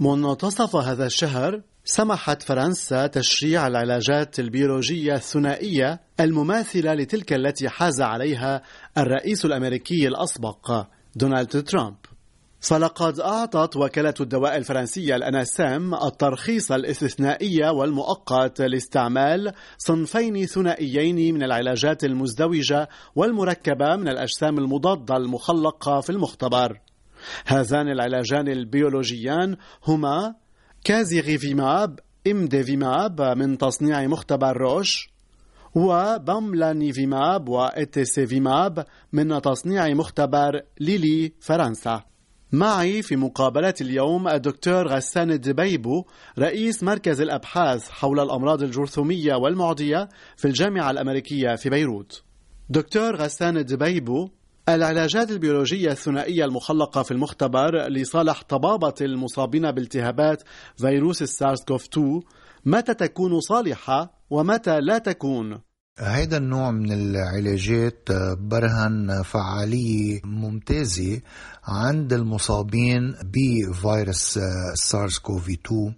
منتصف هذا الشهر سمحت فرنسا تشريع العلاجات البيولوجية الثنائية المماثلة لتلك التي حاز عليها الرئيس الأمريكي الأسبق دونالد ترامب. فلقد أعطت وكالة الدواء الفرنسية الأناسام الترخيص الاستثنائي والمؤقت لاستعمال صنفين ثنائيين من العلاجات المزدوجة والمركبة من الأجسام المضادة المخلقة في المختبر. هذان العلاجان البيولوجيان هما كازيغيفيماب إمديفيماب من تصنيع مختبر روش وباملانيفيماب وإتسيفيماب من تصنيع مختبر ليلي فرنسا. معي في مقابلة اليوم الدكتور غسان الدبيبو رئيس مركز الأبحاث حول الأمراض الجرثومية والمعدية في الجامعة الأمريكية في بيروت. دكتور غسان الدبيبو العلاجات البيولوجية الثنائية المخلقة في المختبر لصالح طبابة المصابين بالتهابات فيروس السارس كوف 2 متى تكون صالحة ومتى لا تكون؟ هيدا النوع من العلاجات برهن فعالية ممتازة عند المصابين بفيروس سارس كوفي 2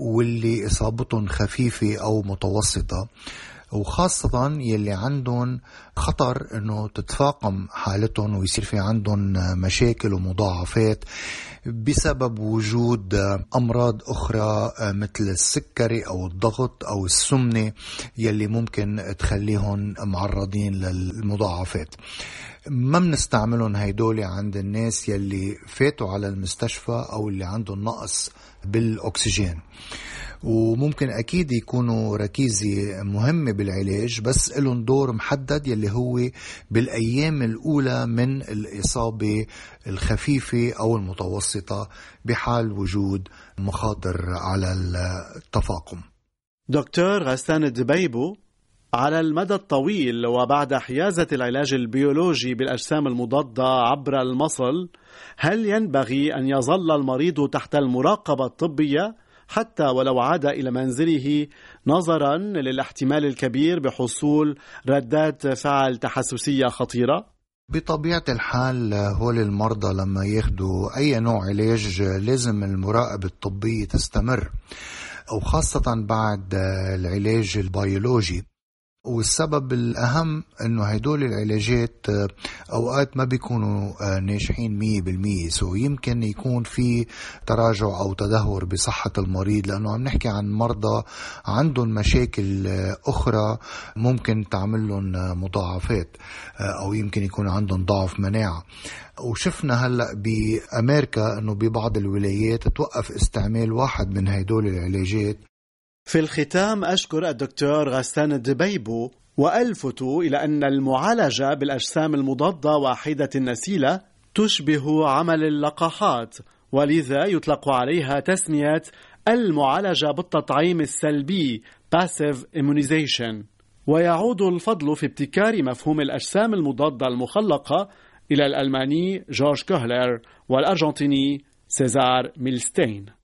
واللي إصابتهم خفيفة أو متوسطة وخاصة يلي عندهم خطر إنه تتفاقم حالتهم ويصير في عندهم مشاكل ومضاعفات بسبب وجود أمراض أخرى مثل السكري أو الضغط أو السمنة يلي ممكن تخليهم معرضين للمضاعفات. ما بنستعملهم هيدول عند الناس يلي فاتوا على المستشفى أو اللي عندهم نقص بالأكسجين. وممكن أكيد يكونوا ركيزه مهمه بالعلاج بس لهم دور محدد يلي هو بالأيام الأولى من الإصابة الخفيفة أو المتوسطة بحال وجود مخاطر على التفاقم. دكتور غسان الدبيبو على المدى الطويل وبعد حيازة العلاج البيولوجي بالأجسام المضادة عبر المصل هل ينبغي أن يظل المريض تحت المراقبة الطبية حتى ولو عاد إلى منزله نظرا للاحتمال الكبير بحصول ردات فعل تحسسية خطيرة؟ بطبيعة الحال هول المرضى لما ياخدوا أي نوع علاج لازم المراقبة الطبية تستمر وخاصة بعد العلاج البيولوجي والسبب الأهم أنه هدول العلاجات آه، أوقات ما بيكونوا آه، ناجحين مية بالمية. so يمكن يكون في تراجع أو تدهور بصحة المريض لأنه عم نحكي عن مرضى عندهم مشاكل آه، أخرى ممكن تعمل لهم مضاعفات أو يمكن يكون عندهم ضعف مناعة. وشفنا هلأ بأمريكا إنه ببعض الولايات توقف استعمال واحد من هدول العلاجات. في الختام أشكر الدكتور غسان الدبيبو وألفت إلى أن المعالجة بالأجسام المضادة واحدة النسيلة تشبه عمل اللقاحات ولذا يطلق عليها تسمية المعالجة بالتطعيم السلبي Passive Immunization. ويعود الفضل في ابتكار مفهوم الأجسام المضادة المخلقة إلى الألماني جورج كوهلر والأرجنتيني سيزار ميلستين.